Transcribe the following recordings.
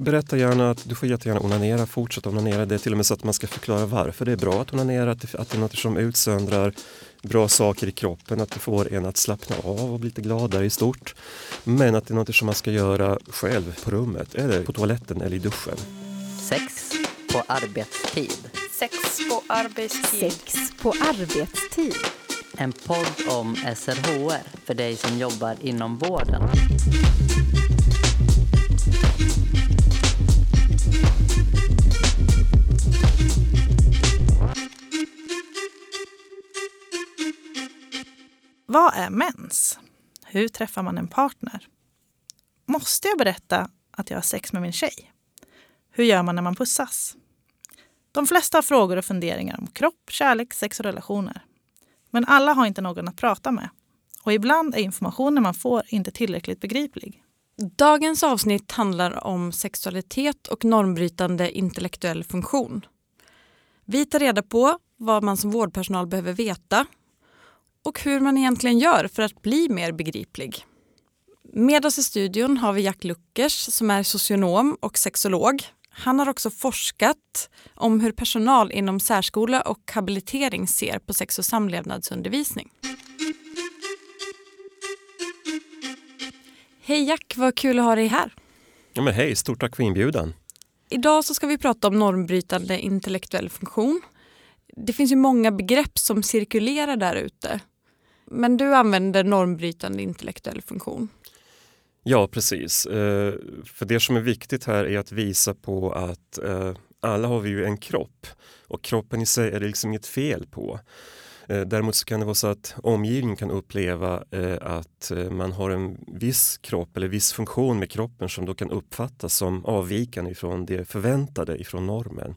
berätta gärna att du får jättegärna onanera, fortsätta onanera. Det är till och med så att man ska förklara varför det är bra att onanera, att det, att det är något som utsöndrar bra saker i kroppen, att det får en att slappna av och bli lite gladare i stort. Men att det är något som man ska göra själv på rummet, eller på toaletten eller i duschen. Sex på arbetstid. Sex på arbetstid. Sex på arbetstid. En podd om SRHR för dig som jobbar inom vården. Vad är mens? Hur träffar man en partner? Måste jag berätta att jag har sex med min tjej? Hur gör man när man pussas? De flesta har frågor och funderingar om kropp, kärlek, sex och relationer. Men alla har inte någon att prata med. Och ibland är informationen man får inte tillräckligt begriplig. Dagens avsnitt handlar om sexualitet och normbrytande intellektuell funktion. Vi tar reda på vad man som vårdpersonal behöver veta och hur man egentligen gör för att bli mer begriplig. Med oss i studion har vi Jack Luckers som är socionom och sexolog. Han har också forskat om hur personal inom särskola och habilitering ser på sex och samlevnadsundervisning. Hej Jack, vad kul att ha dig här. Ja, men hej, stort tack för inbjudan. Idag så ska vi prata om normbrytande intellektuell funktion. Det finns ju många begrepp som cirkulerar där ute. Men du använder normbrytande intellektuell funktion. Ja, precis. Eh, för det som är viktigt här är att visa på att eh, alla har vi ju en kropp och kroppen i sig är det liksom inget fel på. Eh, däremot så kan det vara så att omgivningen kan uppleva eh, att eh, man har en viss kropp eller viss funktion med kroppen som då kan uppfattas som avvikande ifrån det förväntade ifrån normen.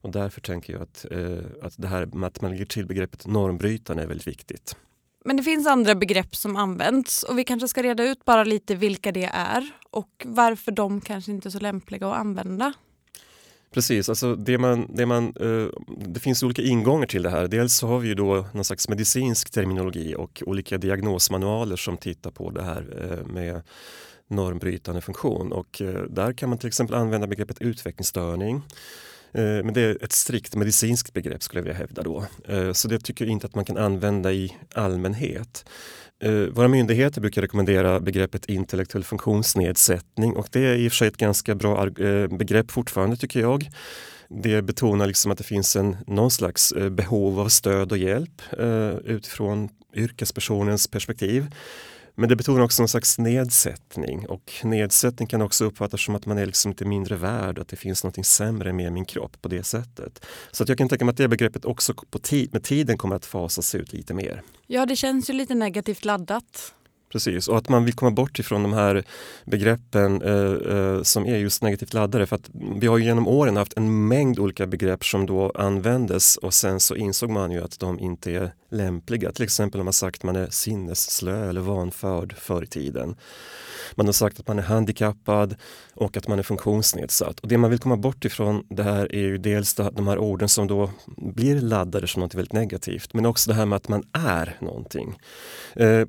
Och därför tänker jag att, eh, att det här med att man lägger till begreppet normbrytande är väldigt viktigt. Men det finns andra begrepp som används och vi kanske ska reda ut bara lite vilka det är och varför de kanske inte är så lämpliga att använda. Precis, alltså det, man, det, man, eh, det finns olika ingångar till det här. Dels så har vi ju då någon slags medicinsk terminologi och olika diagnosmanualer som tittar på det här eh, med normbrytande funktion och eh, där kan man till exempel använda begreppet utvecklingsstörning Eh, men det är ett strikt medicinskt begrepp skulle jag vilja hävda då. Eh, så det tycker jag inte att man kan använda i allmänhet. Eh, våra myndigheter brukar rekommendera begreppet intellektuell funktionsnedsättning och det är i och för sig ett ganska bra begrepp fortfarande tycker jag. Det betonar liksom att det finns en, någon slags behov av stöd och hjälp utifrån yrkespersonens perspektiv. Men det betonar också någon slags nedsättning och nedsättning kan också uppfattas som att man är liksom lite mindre värd, att det finns något sämre med min kropp på det sättet. Så att jag kan tänka mig att det begreppet också på tid, med tiden kommer att fasas ut lite mer. Ja, det känns ju lite negativt laddat. Precis, och att man vill komma bort ifrån de här begreppen eh, eh, som är just negativt laddade. För att vi har genom åren haft en mängd olika begrepp som då användes och sen så insåg man ju att de inte är lämpliga. Till exempel har man sagt att man är sinnesslö eller vanförd förr i tiden. Man har sagt att man är handikappad och att man är funktionsnedsatt. Och det man vill komma bort ifrån det här är ju dels de här orden som då blir laddade som något väldigt negativt men också det här med att man är någonting. Eh,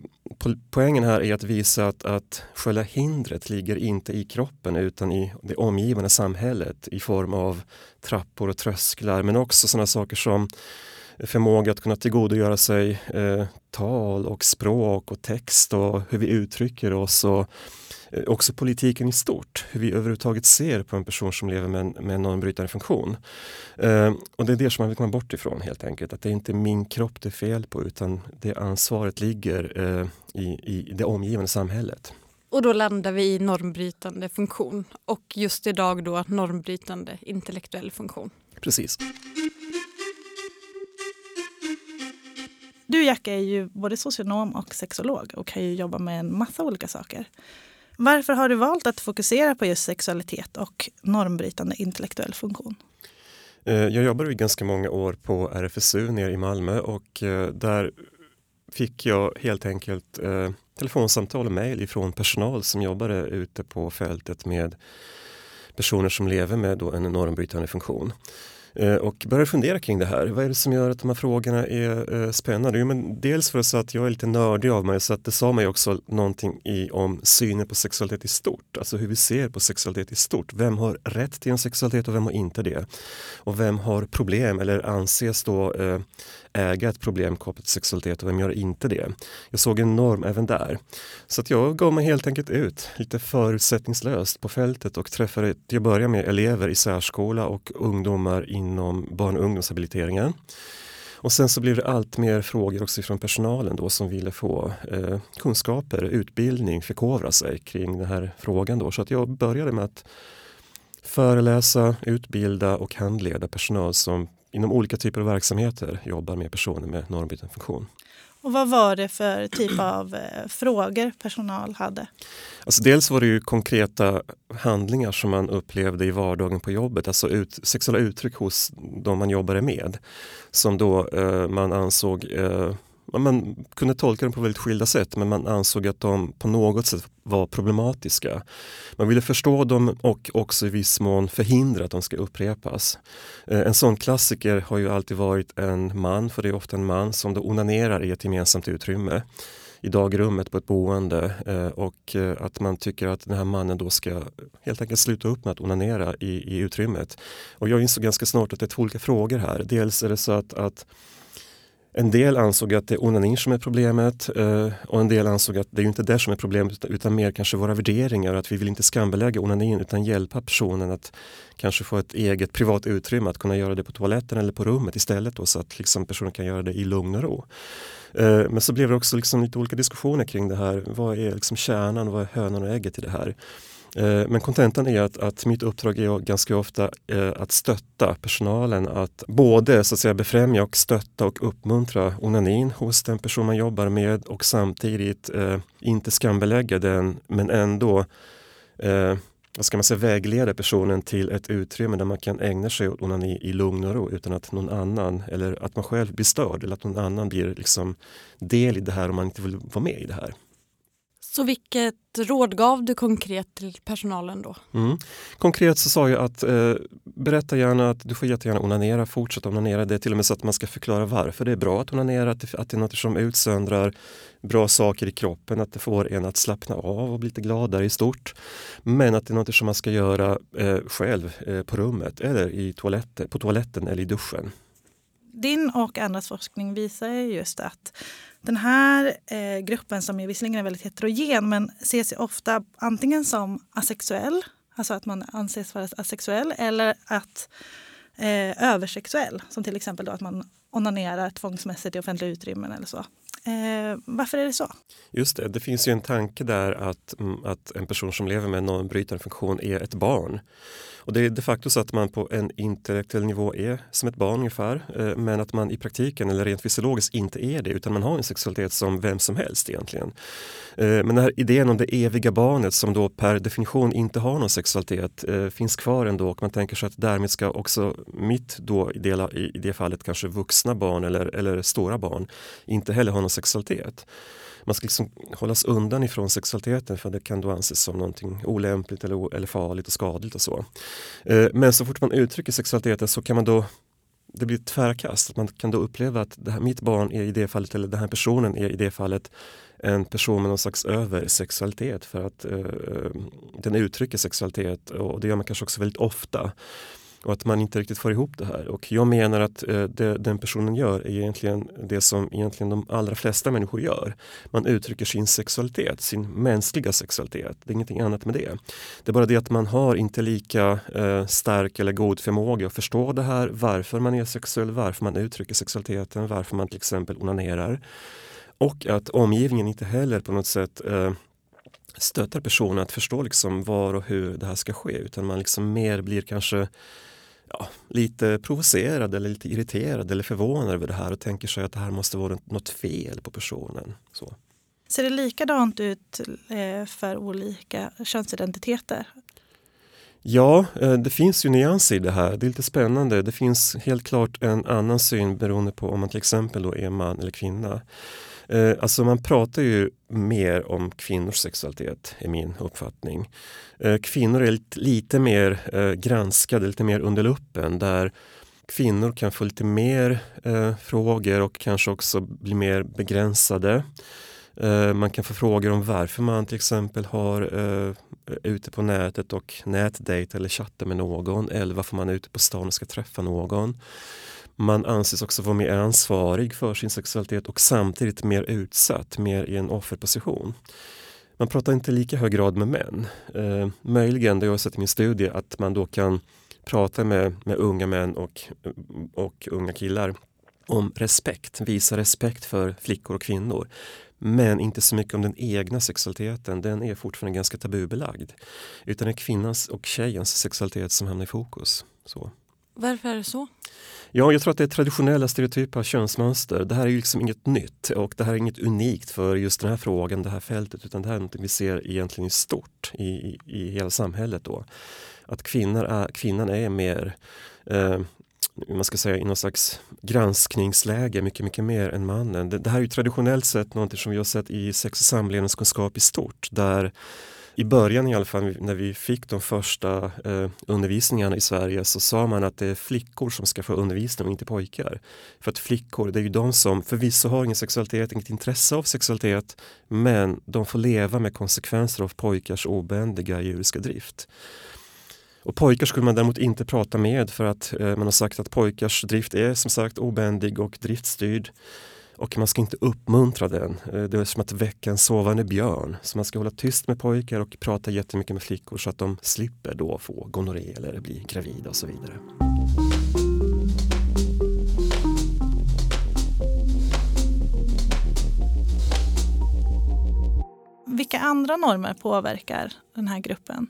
poängen här är att visa att, att själva hindret ligger inte i kroppen utan i det omgivande samhället i form av trappor och trösklar men också sådana saker som förmåga att kunna tillgodogöra sig eh, tal och språk och text och hur vi uttrycker oss och eh, också politiken i stort, hur vi överhuvudtaget ser på en person som lever med en, med en normbrytande funktion. Eh, och det är det som man vill komma bort ifrån helt enkelt, att det är inte min kropp det är fel på utan det ansvaret ligger eh, i, i det omgivande samhället. Och då landar vi i normbrytande funktion och just idag då normbrytande intellektuell funktion. Precis. Du Jack är ju både socionom och sexolog och kan ju jobba med en massa olika saker. Varför har du valt att fokusera på just sexualitet och normbrytande intellektuell funktion? Eh, jag jobbade i ganska många år på RFSU nere i Malmö och eh, där fick jag helt enkelt eh, telefonsamtal och mejl ifrån personal som jobbade ute på fältet med personer som lever med en normbrytande funktion. Eh, och började fundera kring det här. Vad är det som gör att de här frågorna är eh, spännande? Jo, men dels för att jag är lite nördig av mig så att det sa mig också någonting i, om synen på sexualitet i stort. Alltså hur vi ser på sexualitet i stort. Vem har rätt till en sexualitet och vem har inte det? Och vem har problem eller anses då eh, äga ett problem kopplat till sexualitet och vem gör inte det? Jag såg en norm även där. Så att jag gav mig helt enkelt ut lite förutsättningslöst på fältet och träffade till att börja med elever i särskola och ungdomar inom barn och ungdomshabiliteringen. Och sen så blev det allt mer frågor också från personalen då som ville få eh, kunskaper, utbildning, förkovra sig kring den här frågan. Då. Så att jag började med att föreläsa, utbilda och handleda personal som inom olika typer av verksamheter jobbar med personer med normbrytande funktion. Och vad var det för typ av eh, frågor personal hade? Alltså dels var det ju konkreta handlingar som man upplevde i vardagen på jobbet, alltså ut, sexuella uttryck hos de man jobbade med. Som då eh, man ansåg eh, man kunde tolka dem på väldigt skilda sätt men man ansåg att de på något sätt var problematiska. Man ville förstå dem och också i viss mån förhindra att de ska upprepas. Eh, en sån klassiker har ju alltid varit en man, för det är ofta en man som då onanerar i ett gemensamt utrymme i dagrummet på ett boende eh, och eh, att man tycker att den här mannen då ska helt enkelt sluta upp med att onanera i, i utrymmet. Och jag insåg ganska snart att det är två olika frågor här. Dels är det så att, att en del ansåg att det är onanin som är problemet eh, och en del ansåg att det är inte det som är problemet utan mer kanske våra värderingar. Att vi vill inte skambelägga onanin utan hjälpa personen att kanske få ett eget privat utrymme att kunna göra det på toaletten eller på rummet istället då, så att liksom personen kan göra det i lugn och ro. Eh, men så blev det också liksom lite olika diskussioner kring det här. Vad är liksom kärnan, vad är hönan och ägget i det här? Eh, men kontentan är att, att, mitt uppdrag är ganska ofta eh, att stötta personalen att både så att säga, befrämja och stötta och uppmuntra onanin hos den person man jobbar med och samtidigt eh, inte skambelägga den men ändå eh, vad ska man säga, vägleda personen till ett utrymme där man kan ägna sig åt onani i lugn och ro utan att någon annan eller att man själv blir störd eller att någon annan blir liksom del i det här om man inte vill vara med i det här. Så vilket råd gav du konkret till personalen då? Mm. Konkret så sa jag att eh, berätta gärna att du får jättegärna onanera, fortsätt onanera. Det är till och med så att man ska förklara varför det är bra att onanera, att det, att det är något som utsöndrar bra saker i kroppen, att det får en att slappna av och bli lite gladare i stort. Men att det är något som man ska göra eh, själv eh, på rummet eller i toaletten, på toaletten eller i duschen. Din och andras forskning visar just att den här eh, gruppen som är visserligen är väldigt heterogen men ses ofta antingen som asexuell, alltså att man anses vara asexuell eller att eh, översexuell, som till exempel då att man onanerar tvångsmässigt i offentliga utrymmen eller så. Eh, varför är det så? Just det, det finns ju en tanke där att, mm, att en person som lever med någon normbrytande funktion är ett barn. Och det är de facto så att man på en intellektuell nivå är som ett barn ungefär. Eh, men att man i praktiken eller rent fysiologiskt inte är det utan man har en sexualitet som vem som helst egentligen. Eh, men den här idén om det eviga barnet som då per definition inte har någon sexualitet eh, finns kvar ändå och man tänker sig att därmed ska också mitt då i det, i det fallet kanske vuxna barn eller, eller stora barn inte heller ha någon sexualitet man ska liksom hållas undan ifrån sexualiteten för det kan då anses som någonting olämpligt eller, eller farligt och skadligt och så. Eh, men så fort man uttrycker sexualiteten så kan man då det blir ett tvärkast. Man kan då uppleva att det här, mitt barn är i det fallet, eller den här personen är i det fallet en person med någon slags översexualitet för att uh, den uttrycker sexualitet och det gör man kanske också väldigt ofta och att man inte riktigt får ihop det här. Och jag menar att eh, det den personen gör är egentligen det som egentligen de allra flesta människor gör. Man uttrycker sin sexualitet, sin mänskliga sexualitet. Det är ingenting annat med det. Det är bara det att man har inte lika eh, stark eller god förmåga att förstå det här, varför man är sexuell, varför man uttrycker sexualiteten, varför man till exempel onanerar. Och att omgivningen inte heller på något sätt eh, stöttar personen att förstå liksom var och hur det här ska ske utan man liksom mer blir kanske ja, lite provocerad eller lite irriterad eller förvånad över det här och tänker sig att det här måste vara något fel på personen. Så. Ser det likadant ut eh, för olika könsidentiteter? Ja, eh, det finns ju nyanser i det här. Det är lite spännande. Det finns helt klart en annan syn beroende på om man till exempel då är man eller kvinna. Eh, alltså man pratar ju mer om kvinnors sexualitet, är min uppfattning. Eh, kvinnor är lite, lite mer eh, granskade, lite mer under luppen där kvinnor kan få lite mer eh, frågor och kanske också bli mer begränsade. Eh, man kan få frågor om varför man till exempel har eh, ute på nätet och nätdejt eller chattar med någon eller varför man är ute på stan och ska träffa någon. Man anses också vara mer ansvarig för sin sexualitet och samtidigt mer utsatt, mer i en offerposition. Man pratar inte i lika hög grad med män. Eh, möjligen, det jag har sett i min studie, att man då kan prata med, med unga män och, och unga killar om respekt, visa respekt för flickor och kvinnor. Men inte så mycket om den egna sexualiteten, den är fortfarande ganska tabubelagd. Utan det är kvinnans och tjejens sexualitet som hamnar i fokus. Så. Varför är det så? Ja, jag tror att det är traditionella stereotypa könsmönster. Det här är ju liksom inget nytt och det här är inget unikt för just den här frågan, det här fältet, utan det här är något vi ser egentligen i stort i, i, i hela samhället. Då. Att kvinnor är, kvinnan är mer eh, man ska säga i någon slags granskningsläge mycket, mycket mer än mannen. Det, det här är ju traditionellt sett något som vi har sett i sex och samlevnadskunskap i stort där i början i alla fall när vi fick de första eh, undervisningarna i Sverige så sa man att det är flickor som ska få undervisning och inte pojkar. För att flickor, det är ju de som förvisso har ingen sexualitet, inget intresse av sexualitet men de får leva med konsekvenser av pojkars obändiga djuriska drift. Och pojkar skulle man däremot inte prata med för att eh, man har sagt att pojkars drift är som sagt obändig och driftstyrd. Och man ska inte uppmuntra den. Eh, det är som att väcka en sovande björn. Så man ska hålla tyst med pojkar och prata jättemycket med flickor så att de slipper då få gonorré eller bli gravida och så vidare. Vilka andra normer påverkar den här gruppen?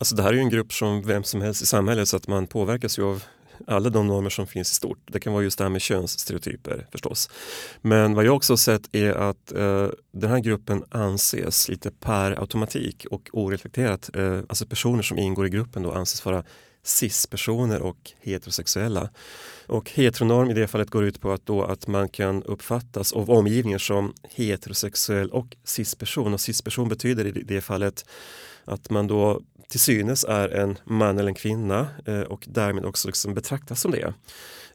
Alltså det här är ju en grupp som vem som helst i samhället så att man påverkas ju av alla de normer som finns i stort. Det kan vara just det här med könsstereotyper förstås. Men vad jag också har sett är att eh, den här gruppen anses lite per automatik och oreflekterat, eh, alltså personer som ingår i gruppen då anses vara cis-personer och heterosexuella. Och heteronorm i det fallet går ut på att, då att man kan uppfattas av omgivningen som heterosexuell och cis-person. Och cis-person betyder i det fallet att man då till synes är en man eller en kvinna eh, och därmed också liksom betraktas som det.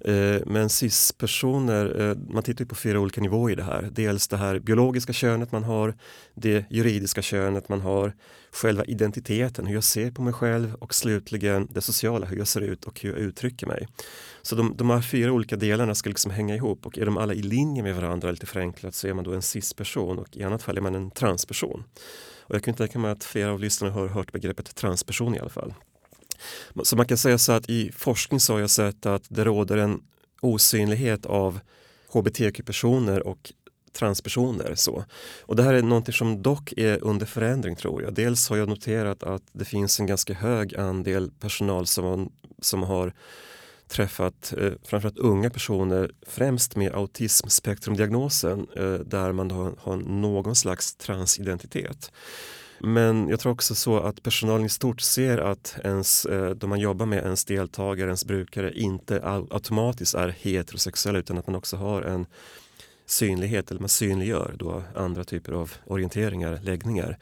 Eh, men cis-personer, eh, man tittar på fyra olika nivåer i det här. Dels det här biologiska könet man har, det juridiska könet man har, själva identiteten, hur jag ser på mig själv och slutligen det sociala, hur jag ser ut och hur jag uttrycker mig. Så de, de här fyra olika delarna ska liksom hänga ihop och är de alla i linje med varandra lite förenklat så är man då en cis-person och i annat fall är man en transperson. Och jag kan tänka mig att flera av lyssnarna har hört begreppet transperson i alla fall. Så man kan säga så att i forskning så har jag sett att det råder en osynlighet av hbtq-personer och transpersoner. Så. Och det här är någonting som dock är under förändring tror jag. Dels har jag noterat att det finns en ganska hög andel personal som, som har träffat eh, framförallt unga personer främst med autismspektrumdiagnosen eh, där man har, har någon slags transidentitet. Men jag tror också så att personalen i stort ser att ens, då de man jobbar med ens deltagare, ens brukare inte automatiskt är heterosexuella utan att man också har en synlighet eller man synliggör då andra typer av orienteringar, läggningar.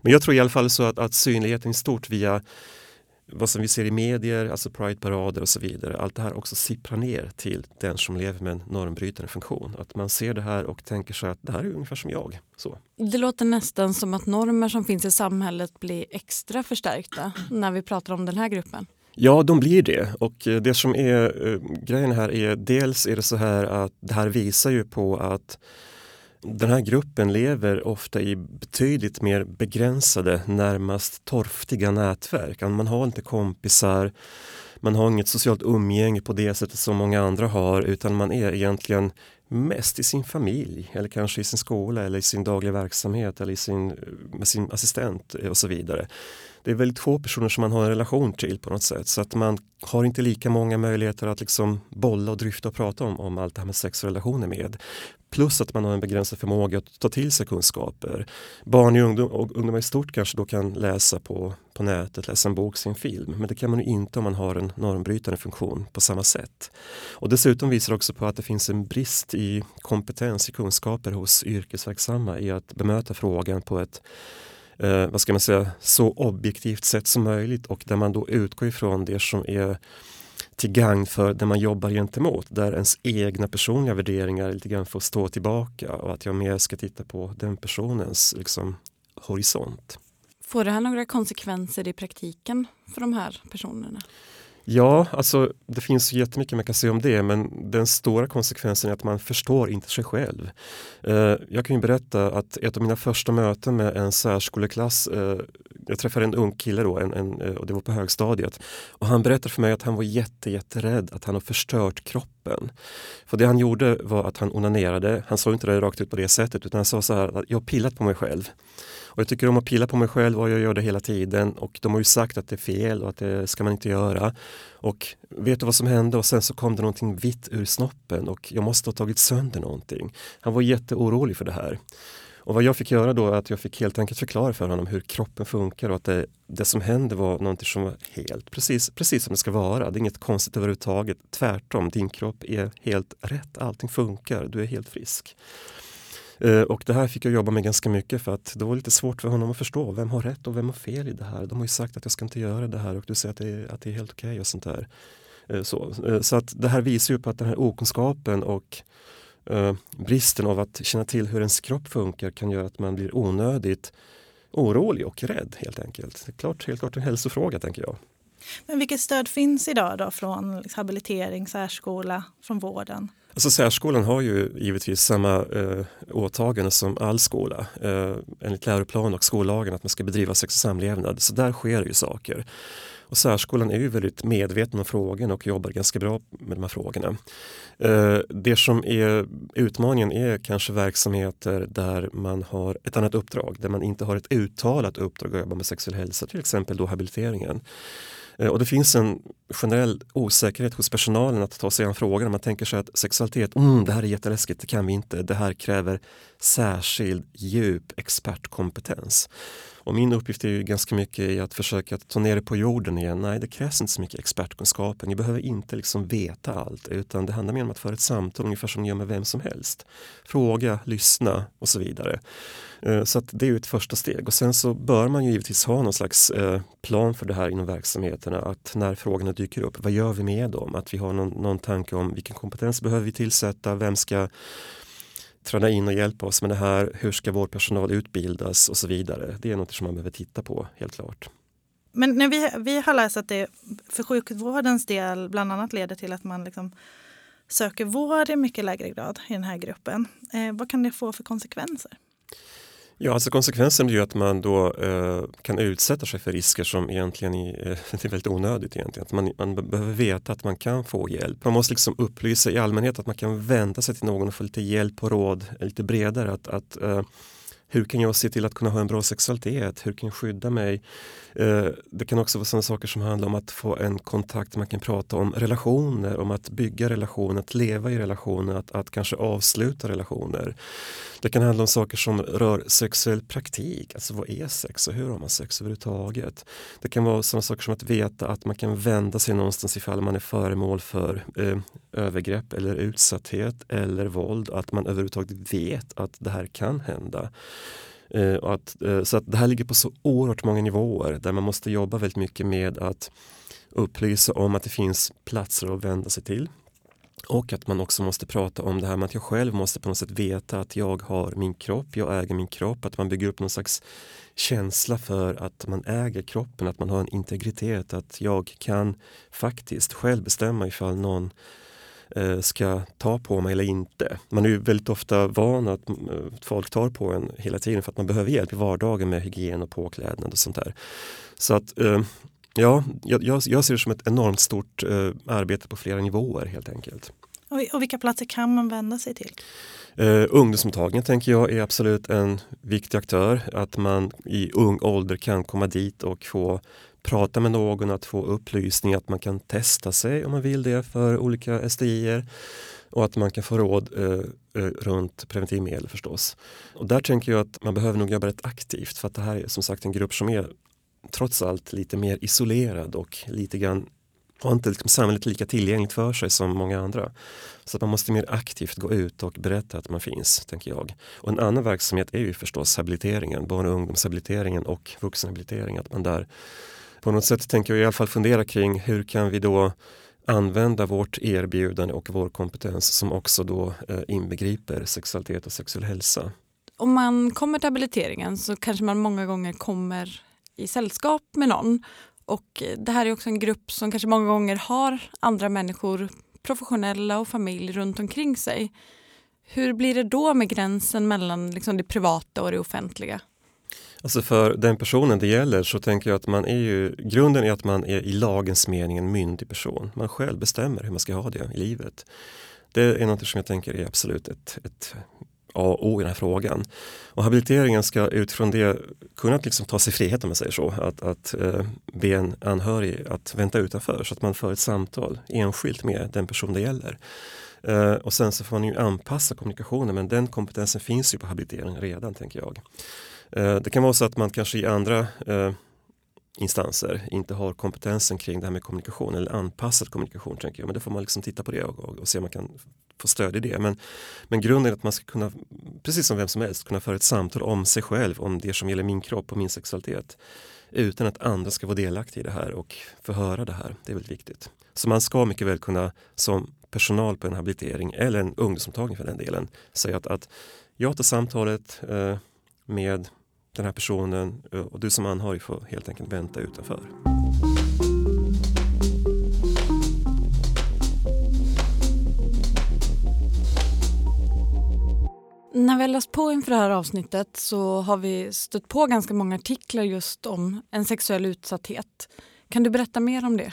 Men jag tror i alla fall så att, att synligheten i stort via vad som vi ser i medier, alltså Pride-parader och så vidare, allt det här också sipprar ner till den som lever med en normbrytande funktion. Att man ser det här och tänker sig att det här är ungefär som jag. Så. Det låter nästan som att normer som finns i samhället blir extra förstärkta när vi pratar om den här gruppen. Ja, de blir det. Och eh, det som är uh, grejen här är dels är det så här att det här visar ju på att den här gruppen lever ofta i betydligt mer begränsade, närmast torftiga nätverk. Alltså, man har inte kompisar, man har inget socialt umgänge på det sättet som många andra har utan man är egentligen mest i sin familj eller kanske i sin skola eller i sin dagliga verksamhet eller i sin, med sin assistent eh, och så vidare. Det är väldigt få personer som man har en relation till på något sätt så att man har inte lika många möjligheter att liksom bolla och dryfta och prata om, om allt det här med sexrelationer med. Plus att man har en begränsad förmåga att ta till sig kunskaper. Barn och, ungdom, och ungdomar i stort kanske då kan läsa på, på nätet, läsa en bok, se en film. Men det kan man ju inte om man har en normbrytande funktion på samma sätt. Och dessutom visar det också på att det finns en brist i kompetens, i kunskaper hos yrkesverksamma i att bemöta frågan på ett eh, vad ska man säga, så objektivt sätt som möjligt och där man då utgår ifrån det som är till gagn för det man jobbar gentemot, där ens egna personliga värderingar lite grann får stå tillbaka och att jag mer ska titta på den personens liksom, horisont. Får det här några konsekvenser i praktiken för de här personerna? Ja, alltså det finns jättemycket man kan säga om det men den stora konsekvensen är att man förstår inte sig själv. Eh, jag kan ju berätta att ett av mina första möten med en särskoleklass, eh, jag träffade en ung kille då en, en, eh, och det var på högstadiet och han berättade för mig att han var jätte, jätterädd att han har förstört kroppen. För det han gjorde var att han onanerade, han sa inte det rakt ut på det sättet utan han sa så här att jag har pillat på mig själv. Och jag tycker om att pilla på mig själv och jag gör det hela tiden och de har ju sagt att det är fel och att det ska man inte göra. Och vet du vad som hände? Och sen så kom det någonting vitt ur snoppen och jag måste ha tagit sönder någonting. Han var jätteorolig för det här. Och vad jag fick göra då är att jag fick helt enkelt förklara för honom hur kroppen funkar och att det, det som hände var någonting som var helt precis, precis som det ska vara. Det är inget konstigt överhuvudtaget. Tvärtom, din kropp är helt rätt. Allting funkar. Du är helt frisk. Eh, och det här fick jag jobba med ganska mycket för att det var lite svårt för honom att förstå vem har rätt och vem har fel i det här. De har ju sagt att jag ska inte göra det här och du säger att det är, att det är helt okej okay och sånt där. Eh, så, eh, så att det här visar ju på att den här okunskapen och uh, bristen av att känna till hur ens kropp funkar kan göra att man blir onödigt orolig och rädd helt enkelt. Det är klart, helt klart en hälsofråga tänker jag. Men vilket stöd finns idag då från habilitering, särskola, från vården? Alltså särskolan har ju givetvis samma eh, åtagande som all skola eh, enligt läroplan och skollagen att man ska bedriva sex och samlevnad. Så där sker ju saker. Och särskolan är ju väldigt medveten om frågorna och jobbar ganska bra med de här frågorna. Eh, det som är utmaningen är kanske verksamheter där man har ett annat uppdrag, där man inte har ett uttalat uppdrag att jobba med sexuell hälsa, till exempel då habiliteringen. Eh, och det finns en generell osäkerhet hos personalen att ta sig an frågan. Man tänker sig att sexualitet, mm, det här är jätteläskigt, det kan vi inte. Det här kräver särskild djup expertkompetens. Och min uppgift är ju ganska mycket i att försöka ta ner det på jorden igen. Nej, det krävs inte så mycket expertkunskaper. Ni behöver inte liksom veta allt utan det handlar mer om att föra ett samtal ungefär som ni gör med vem som helst. Fråga, lyssna och så vidare. Eh, så att det är ju ett första steg och sen så bör man ju givetvis ha någon slags eh, plan för det här inom verksamheterna. Att när frågorna dyker upp, vad gör vi med dem? Att vi har någon, någon tanke om vilken kompetens behöver vi tillsätta? Vem ska Träna in och hjälpa oss med det här? Hur ska vår personal utbildas och så vidare? Det är något som man behöver titta på helt klart. Men när vi, vi har läst att det för sjukvårdens del bland annat leder till att man liksom söker vård i mycket lägre grad i den här gruppen. Eh, vad kan det få för konsekvenser? Ja, alltså konsekvensen blir ju att man då eh, kan utsätta sig för risker som egentligen är, eh, det är väldigt onödigt egentligen. Att man, man behöver veta att man kan få hjälp. Man måste liksom upplysa i allmänhet att man kan vända sig till någon och få lite hjälp och råd lite bredare. Att, att eh, hur kan jag se till att kunna ha en bra sexualitet? Hur kan jag skydda mig? Eh, det kan också vara sådana saker som handlar om att få en kontakt, man kan prata om relationer, om att bygga relationer, att leva i relationer, att, att kanske avsluta relationer. Det kan handla om saker som rör sexuell praktik, alltså vad är sex och hur har man sex överhuvudtaget? Det kan vara sådana saker som att veta att man kan vända sig någonstans ifall man är föremål för eh, övergrepp eller utsatthet eller våld, att man överhuvudtaget vet att det här kan hända. Eh, att, eh, så att det här ligger på så oerhört många nivåer där man måste jobba väldigt mycket med att upplysa om att det finns platser att vända sig till. Och att man också måste prata om det här med att jag själv måste på något sätt veta att jag har min kropp, jag äger min kropp, att man bygger upp någon slags känsla för att man äger kroppen, att man har en integritet, att jag kan faktiskt själv bestämma ifall någon Eh, ska ta på mig eller inte. Man är ju väldigt ofta van att eh, folk tar på en hela tiden för att man behöver hjälp i vardagen med hygien och påklädnad och sånt där. Så att eh, ja, jag, jag ser det som ett enormt stort arbete på flera nivåer helt enkelt. Och vilka platser kan man vända sig till? Uh, ungdomsmottagningen tänker jag är absolut en viktig aktör. Att man i ung ålder kan komma dit och få prata med någon, att få upplysning, att man kan testa sig om man vill det för olika STIer och att man kan få råd eh, eh, runt preventivmedel förstås. Och där tänker jag att man behöver nog jobba rätt aktivt för att det här är som sagt en grupp som är trots allt lite mer isolerad och lite grann har inte liksom samhället lika tillgängligt för sig som många andra. Så att man måste mer aktivt gå ut och berätta att man finns, tänker jag. Och en annan verksamhet är ju förstås habiliteringen, barn och ungdomshabiliteringen och vuxenhabilitering. Att man där på något sätt tänker jag i alla fall fundera kring hur kan vi då använda vårt erbjudande och vår kompetens som också då eh, inbegriper sexualitet och sexuell hälsa. Om man kommer till habiliteringen så kanske man många gånger kommer i sällskap med någon. Och eh, det här är också en grupp som kanske många gånger har andra människor, professionella och familj runt omkring sig. Hur blir det då med gränsen mellan liksom det privata och det offentliga? Alltså för den personen det gäller så tänker jag att man är ju, grunden är att man är i lagens mening en myndig person. Man själv bestämmer hur man ska ha det i livet. Det är något som jag tänker är absolut ett, ett A och O i den här frågan. Och habiliteringen ska utifrån det kunna liksom ta sig frihet om man säger så. Att, att eh, be en anhörig att vänta utanför så att man för ett samtal enskilt med den person det gäller. Eh, och sen så får man ju anpassa kommunikationen men den kompetensen finns ju på habiliteringen redan tänker jag. Eh, det kan vara så att man kanske i andra eh, instanser inte har kompetensen kring det här med kommunikation eller anpassad kommunikation. Tänker jag. Men då får man liksom titta på det och, och, och, se om man kan få stöd i det. Men, men grunden är att man ska kunna, precis som vem som helst, kunna föra ett samtal om sig själv, om det som gäller min kropp och min sexualitet. Utan att andra ska vara delaktiga i det här och få höra det här. Det är väldigt viktigt. Så man ska mycket väl kunna som personal på en habilitering eller en ungdomsmottagning för den delen säga att, att jag tar samtalet eh, med den här personen eh, och du som anhörig får helt enkelt vänta utanför. När vi har läst på inför det här avsnittet så har vi stött på ganska många artiklar just om en sexuell utsatthet. Kan du berätta mer om det?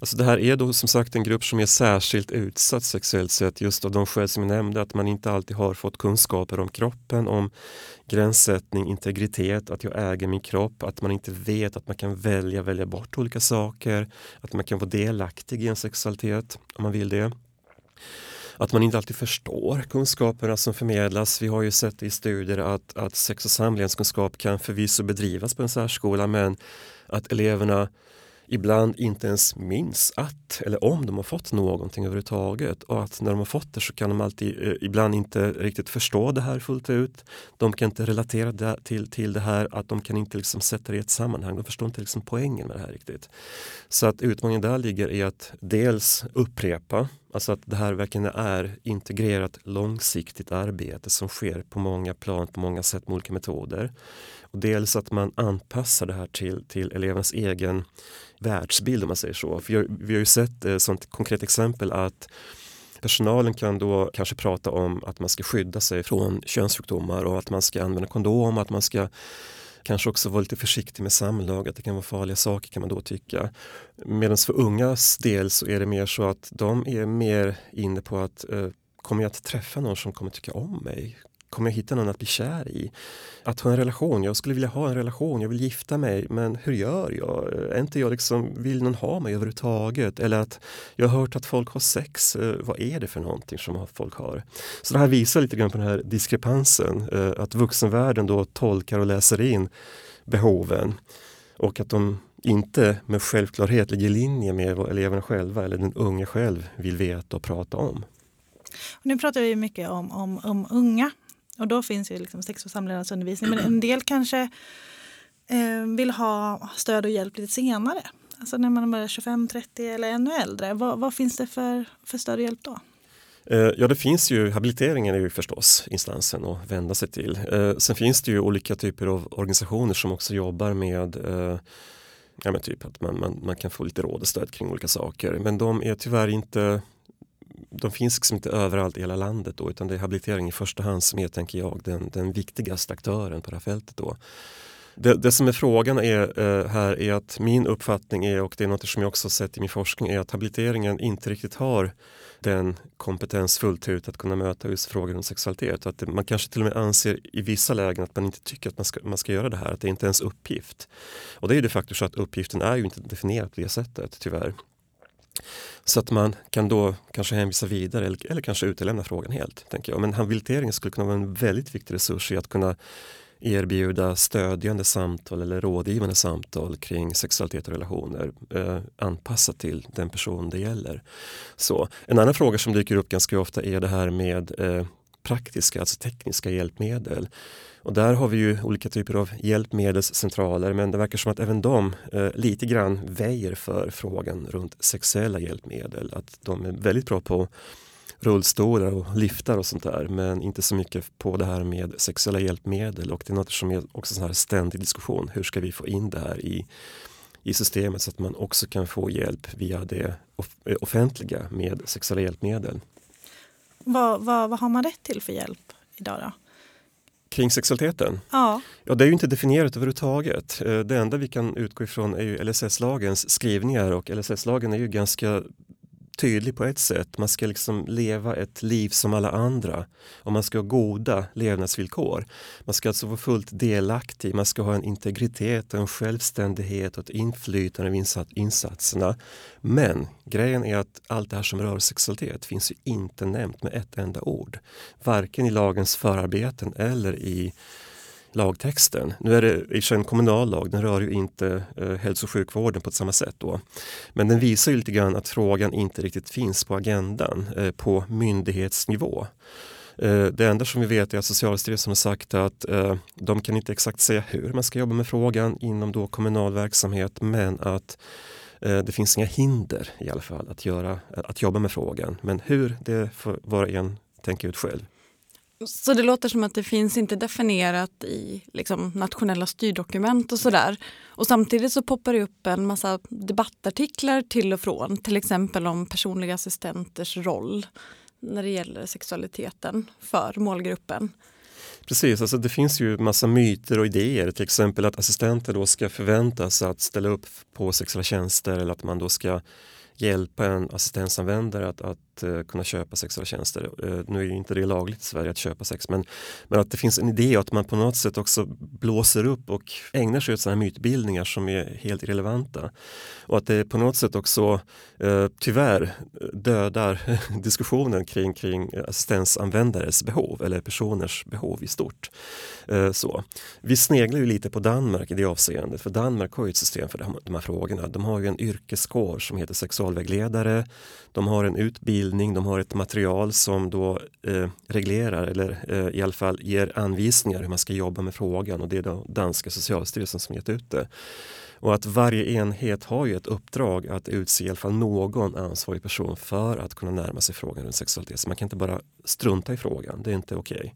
Alltså det här är då som sagt en grupp som är särskilt utsatt sexuellt sett just av de skäl som jag nämnde att man inte alltid har fått kunskaper om kroppen, om gränssättning, integritet, att jag äger min kropp, att man inte vet att man kan välja, välja bort olika saker, att man kan vara delaktig i en sexualitet om man vill det. Att man inte alltid förstår kunskaperna som förmedlas. Vi har ju sett i studier att, att sex och samlevnadskunskap kan förvisso bedrivas på en särskola men att eleverna ibland inte ens minns att eller om de har fått någonting överhuvudtaget och att när de har fått det så kan de alltid eh, ibland inte riktigt förstå det här fullt ut. De kan inte relatera det till, till det här, att de kan inte liksom sätta det i ett sammanhang. De förstår inte liksom poängen med det här riktigt. Så att utmaningen där ligger i att dels upprepa, alltså att det här verkligen är integrerat långsiktigt arbete som sker på många plan, på många sätt med olika metoder. Och dels att man anpassar det här till, till elevernas egen världsbild om man säger så. För vi har ju sett ett sånt konkret exempel att Personalen kan då kanske prata om att man ska skydda sig från könssjukdomar och att man ska använda kondom, att man ska kanske också vara lite försiktig med samlag, att det kan vara farliga saker kan man då tycka. Medan för ungas del så är det mer så att de är mer inne på att eh, kommer jag att träffa någon som kommer tycka om mig? Kommer jag hitta någon att bli kär i? Att ha en relation, jag skulle vilja ha en relation, jag vill gifta mig, men hur gör jag? Är inte jag liksom, vill någon ha mig överhuvudtaget? Eller att jag har hört att folk har sex, eh, vad är det för någonting som folk har? Så det här visar lite grann på den här diskrepansen, eh, att vuxenvärlden då tolkar och läser in behoven och att de inte med självklarhet ligger i linje med vad eleverna själva eller den unga själv vill veta och prata om. Nu pratar vi mycket om, om, om unga och då finns ju liksom sex och samlevnadsundervisning. Men en del kanske eh, vill ha stöd och hjälp lite senare. Alltså när man är 25, 30 eller ännu äldre. Vad, vad finns det för, för stöd och hjälp då? Eh, ja, det finns ju, habiliteringen är ju förstås instansen att vända sig till. Eh, sen finns det ju olika typer av organisationer som också jobbar med eh, ja, men typ att man, man, man kan få lite råd och stöd kring olika saker. Men de är tyvärr inte de finns liksom inte överallt i hela landet då, utan det är habilitering i första hand som är, tänker jag, den, den viktigaste aktören på det här fältet. Då. Det, det som är frågan är, eh, här är att min uppfattning är, och det är något som jag också sett i min forskning, är att habiliteringen inte riktigt har den kompetens fullt ut att kunna möta just frågor om sexualitet. Att det, man kanske till och med anser i vissa lägen att man inte tycker att man ska, man ska göra det här, att det inte är ens uppgift. Och det är ju de facto så att uppgiften är ju inte definierad på det sättet, tyvärr. Så att man kan då kanske hänvisa vidare eller, eller kanske utelämna frågan helt. Tänker jag. Men habiliteringen skulle kunna vara en väldigt viktig resurs i att kunna erbjuda stödjande samtal eller rådgivande samtal kring sexualitet och relationer eh, anpassat till den person det gäller. Så, en annan fråga som dyker upp ganska ofta är det här med eh, praktiska, alltså tekniska hjälpmedel. Och där har vi ju olika typer av hjälpmedelscentraler men det verkar som att även de eh, lite grann väjer för frågan runt sexuella hjälpmedel. Att de är väldigt bra på rullstolar och liftar och sånt där men inte så mycket på det här med sexuella hjälpmedel och det är något som är också en ständig diskussion. Hur ska vi få in det här i, i systemet så att man också kan få hjälp via det eh, offentliga med sexuella hjälpmedel. Vad, vad, vad har man rätt till för hjälp idag då? Kring sexualiteten? Ja. ja. Det är ju inte definierat överhuvudtaget. Eh, det enda vi kan utgå ifrån är ju LSS-lagens skrivningar och LSS-lagen är ju ganska tydlig på ett sätt. Man ska liksom leva ett liv som alla andra och man ska ha goda levnadsvillkor. Man ska alltså vara fullt delaktig, man ska ha en integritet, en självständighet och ett inflytande över insatserna. Men grejen är att allt det här som rör sexualitet finns ju inte nämnt med ett enda ord. Varken i lagens förarbeten eller i lagtexten. Nu är det i en kommunal lag, den rör ju inte eh, hälso och sjukvården på samma sätt då. Men den visar ju lite grann att frågan inte riktigt finns på agendan eh, på myndighetsnivå. Eh, det enda som vi vet är att Socialstyrelsen har sagt att eh, de kan inte exakt säga hur man ska jobba med frågan inom då kommunal verksamhet men att eh, det finns inga hinder i alla fall att, göra, att jobba med frågan. Men hur, det får var och en tänka ut själv. Så det låter som att det finns inte definierat i liksom, nationella styrdokument och sådär. Och samtidigt så poppar det upp en massa debattartiklar till och från. Till exempel om personliga assistenters roll när det gäller sexualiteten för målgruppen. Precis, alltså det finns ju massa myter och idéer. Till exempel att assistenter då ska förväntas att ställa upp på sexuella tjänster eller att man då ska hjälpa en assistensanvändare att, att Eh, kunna köpa sexuella tjänster. Eh, nu är ju inte det lagligt i Sverige att köpa sex men, men att det finns en idé att man på något sätt också blåser upp och ägnar sig åt sådana här mytbildningar som är helt irrelevanta. Och att det på något sätt också eh, tyvärr dödar diskussionen kring, kring assistensanvändares behov eller personers behov i stort. så. Vi sneglar ju lite på Danmark i det avseendet för Danmark har ju ett system för de här frågorna. De har ju en yrkeskår som heter sexualvägledare. De har en utbildning utbildning, de har ett material som då eh, reglerar eller eh, i alla fall ger anvisningar hur man ska jobba med frågan och det är då danska socialstyrelsen som gett ut det. Och att varje enhet har ju ett uppdrag att utse i alla fall någon ansvarig person för att kunna närma sig frågan om sexualitet. Så man kan inte bara strunta i frågan, det är inte okej.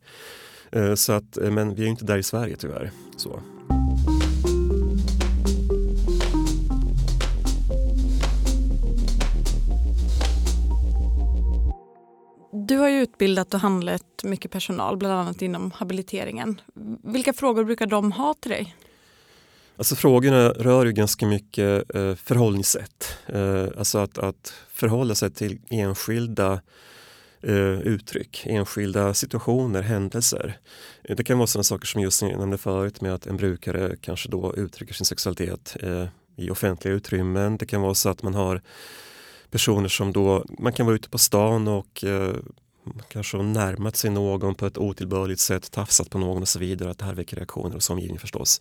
Okay. Eh, så att, eh, men vi är inte där i Sverige tyvärr. Så. Du har ju utbildat och handlat mycket personal, bland annat inom habiliteringen. Vilka frågor brukar de ha till dig? Alltså frågorna rör ju ganska mycket eh, förhållningssätt. Eh, alltså att, att förhålla sig till enskilda eh, uttryck, enskilda situationer, händelser. Eh, det kan vara sådana saker som just nämnde förut med att en brukare kanske då uttrycker sin sexualitet eh, i offentliga utrymmen. Det kan vara så att man har personer som då, man kan vara ute på stan och eh, kanske har närmat sig någon på ett otillbörligt sätt, tafsat på någon och så vidare, att det här väcker reaktioner hos omgivningen förstås.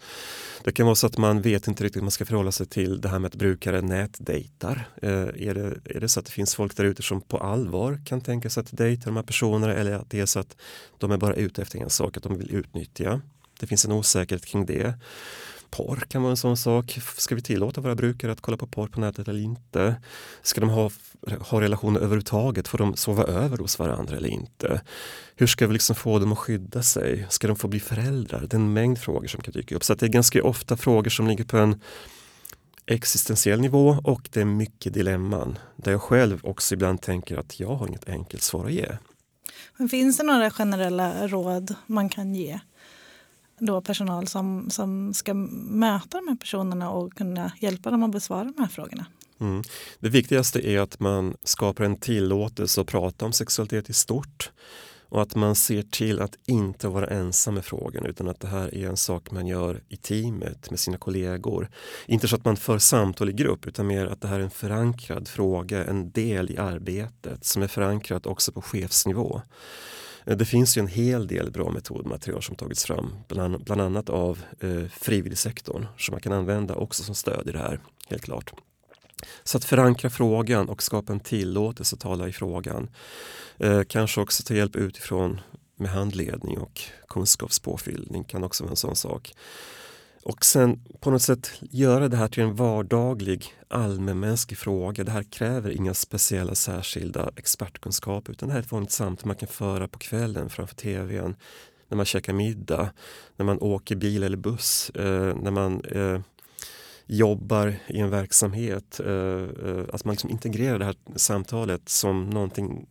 Det kan vara så att man vet inte riktigt hur man ska förhålla sig till det här med att brukare nätdejtar. Eh, är, det, är det så att det finns folk där ute som på allvar kan tänka sig att dejta de här personerna eller att det är så att de är bara ute efter en sak, att de vill utnyttja. Det finns en osäkerhet kring det. Porr kan vara en sån sak. Ska vi tillåta våra brukare att kolla på porr på nätet eller inte? Ska de ha, ha relationer överhuvudtaget? Får de sova över hos varandra eller inte? Hur ska vi liksom få dem att skydda sig? Ska de få bli föräldrar? Det är en mängd frågor som kan dyka upp. Så det är ganska ofta frågor som ligger på en existentiell nivå och det är mycket dilemman. Där jag själv också ibland tänker att jag har inget enkelt svar att ge. Men finns det några generella råd man kan ge då personal som, som ska möta de här personerna och kunna hjälpa dem att besvara de här frågorna. Mm. Det viktigaste är att man skapar en tillåtelse att prata om sexualitet i stort och att man ser till att inte vara ensam med frågan utan att det här är en sak man gör i teamet med sina kollegor. Inte så att man för samtal i grupp utan mer att det här är en förankrad fråga, en del i arbetet som är förankrat också på chefsnivå. Eh, det finns ju en hel del bra metodmaterial som tagits fram, bland, bland annat av eh, frivilligsektorn som man kan använda också som stöd i det här, helt klart. Så att förankra frågan och skapa en tillåtelse att tala i frågan. Eh, kanske också ta hjälp utifrån med handledning och kunskapspåfyllning kan också vara en sån sak. Och sen på något sätt göra det här till en vardaglig allmänmänsklig fråga. Det här kräver inga speciella särskilda expertkunskaper utan det här är ett vanligt samtal man kan föra på kvällen framför tvn, när man käkar middag, när man åker bil eller buss, eh, när man eh, jobbar i en verksamhet. Eh, att man liksom integrerar det här samtalet som någonting,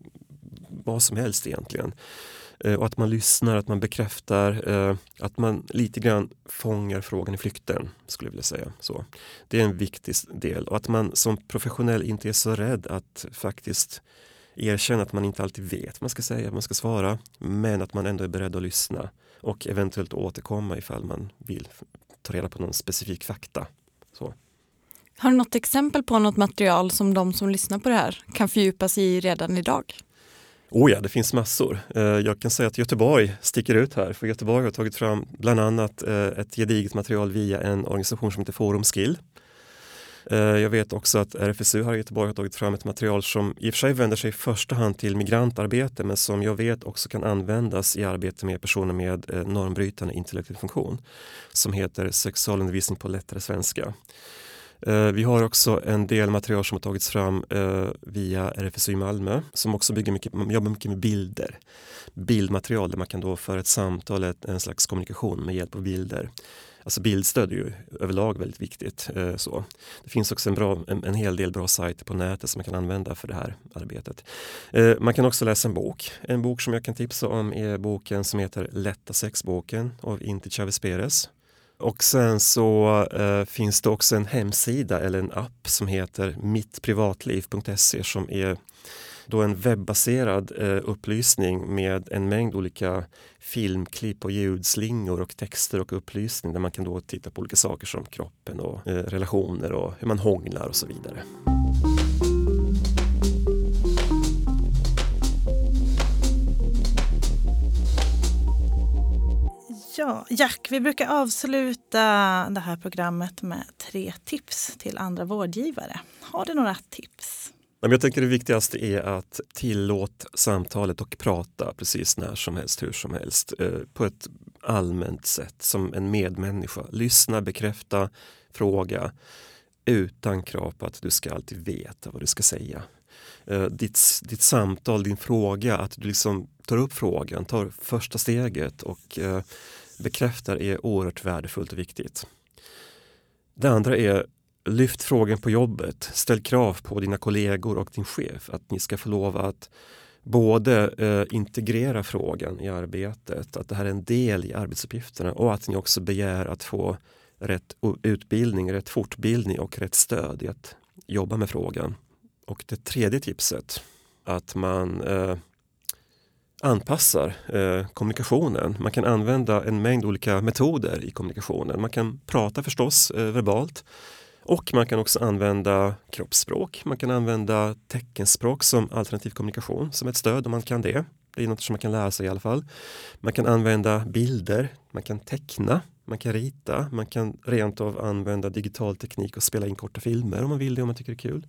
vad som helst egentligen. Eh, och att man lyssnar, att man bekräftar, eh, att man lite grann fångar frågan i flykten, skulle jag vilja säga. Så. Det är en viktig del och att man som professionell inte är så rädd att faktiskt erkänna att man inte alltid vet vad man ska säga, vad man ska svara, men att man ändå är beredd att lyssna och eventuellt återkomma ifall man vill ta reda på någon specifik fakta. Så. Har du något exempel på något material som de som lyssnar på det här kan fördjupa sig i redan idag? Oh ja, det finns massor. Eh, jag kan säga att Göteborg sticker ut här, för Göteborg har tagit fram bland annat eh, ett gediget material via en organisation som heter Forum Skill. Eh, jag vet också att RFSU här i Göteborg har tagit fram ett material som i och för sig vänder sig i första hand till migrantarbete men som jag vet också kan användas i arbete med personer med normbrytande intellektuell funktion som heter Sexualundervisning på lättare svenska. Eh, vi har också en del material som har tagits fram eh, via RFSU i Malmö som också bygger mycket, jobbar mycket med bilder. Bildmaterial där man kan då föra ett samtal, en slags kommunikation med hjälp av bilder. Alltså bildstöd är ju överlag väldigt viktigt. Eh, så. Det finns också en, bra, en, en, hel del bra sajter på nätet som man kan använda för det här arbetet. Man kan också läsa en bok. En bok som jag kan tipsa om är boken som heter Lätta sexboken av Inti Chavez Perez och sen så eh, finns det också en hemsida eller en app som heter mittprivatliv.se som är då en webbaserad eh, upplysning med en mängd olika filmklipp och ljudslingor och texter och upplysning där man kan då titta på olika saker som kroppen och eh, relationer och hur man hånglar och så vidare. Ja, Jack, vi brukar avsluta det här programmet med tre tips till andra vårdgivare. Har du några tips? Jag tänker det viktigaste är att tillåt samtalet och prata precis när som helst, hur som helst, eh, på ett allmänt sätt som en medmänniska. Lyssna, bekräfta, fråga utan krav på att du ska alltid veta vad du ska säga. Eh, ditt, ditt samtal, din fråga, att du liksom tar upp frågan, tar första steget och eh, bekräftar är oerhört värdefullt och viktigt. Det andra är lyft frågan på jobbet. Ställ krav på dina kollegor och din chef att ni ska få lov att både eh, integrera frågan i arbetet, att det här är en del i arbetsuppgifterna och att ni också begär att få rätt utbildning, rätt fortbildning och rätt stöd i att jobba med frågan. Och det tredje tipset, att man eh, anpassar eh, kommunikationen. Man kan använda en mängd olika metoder i kommunikationen. Man kan prata förstås eh, verbalt och man kan också använda kroppsspråk. Man kan använda teckenspråk som alternativ kommunikation som ett stöd om man kan det. Det är något som man kan lära sig i alla fall. Man kan använda bilder, man kan teckna, man kan rita, man kan rent av använda digital teknik och spela in korta filmer om man vill det om man tycker det är kul.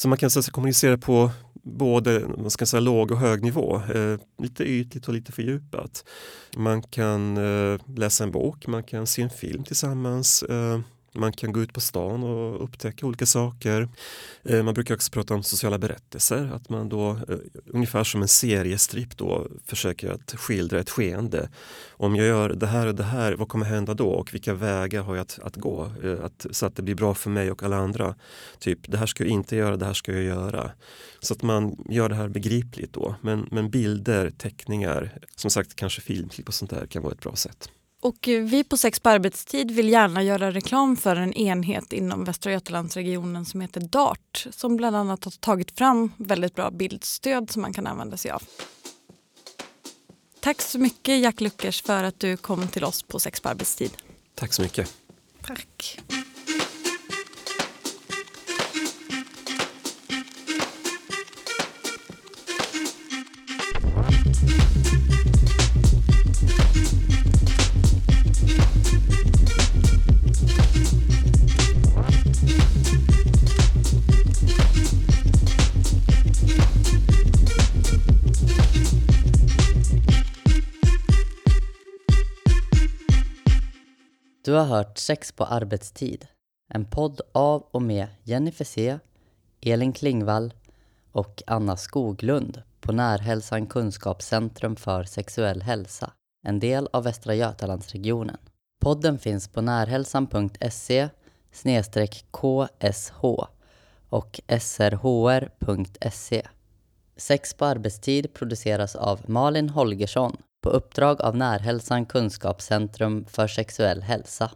Så man kan så kommunicera på både man ska säga, låg och hög nivå. Eh, lite ytligt och lite fördjupat. Man kan eh, läsa en bok, man kan se en film tillsammans. Eh, man kan gå ut på stan och upptäcka olika saker. Eh, man brukar också prata om sociala berättelser, att man då eh, ungefär som en seriestripp då försöker att skildra ett skeende. Om jag gör det här och det här, vad kommer hända då och vilka vägar har jag att, att gå? Eh, att, så att det blir bra för mig och alla andra. Typ, det här ska jag inte göra, det här ska jag göra. Så att man gör det här begripligt då. Men, men bilder, teckningar, som sagt kanske filmklipp och sånt där kan vara ett bra sätt. Och vi på Sex på arbetstid vill gärna göra reklam för en enhet inom Västra Götalandsregionen som heter DART som bland annat har tagit fram väldigt bra bildstöd som man kan använda sig av. Tack så mycket Jack Luckers för att du kom till oss på Sex på arbetstid. Tack så mycket. Tack. Sex på arbetstid, en podd av och med Jenny C, Elin Klingvall och Anna Skoglund på Närhälsan Kunskapscentrum för sexuell hälsa, en del av Västra Götalandsregionen. Podden finns på närhälsan.se ksh och srhr.se. Sex på arbetstid produceras av Malin Holgersson på uppdrag av Närhälsan Kunskapscentrum för sexuell hälsa.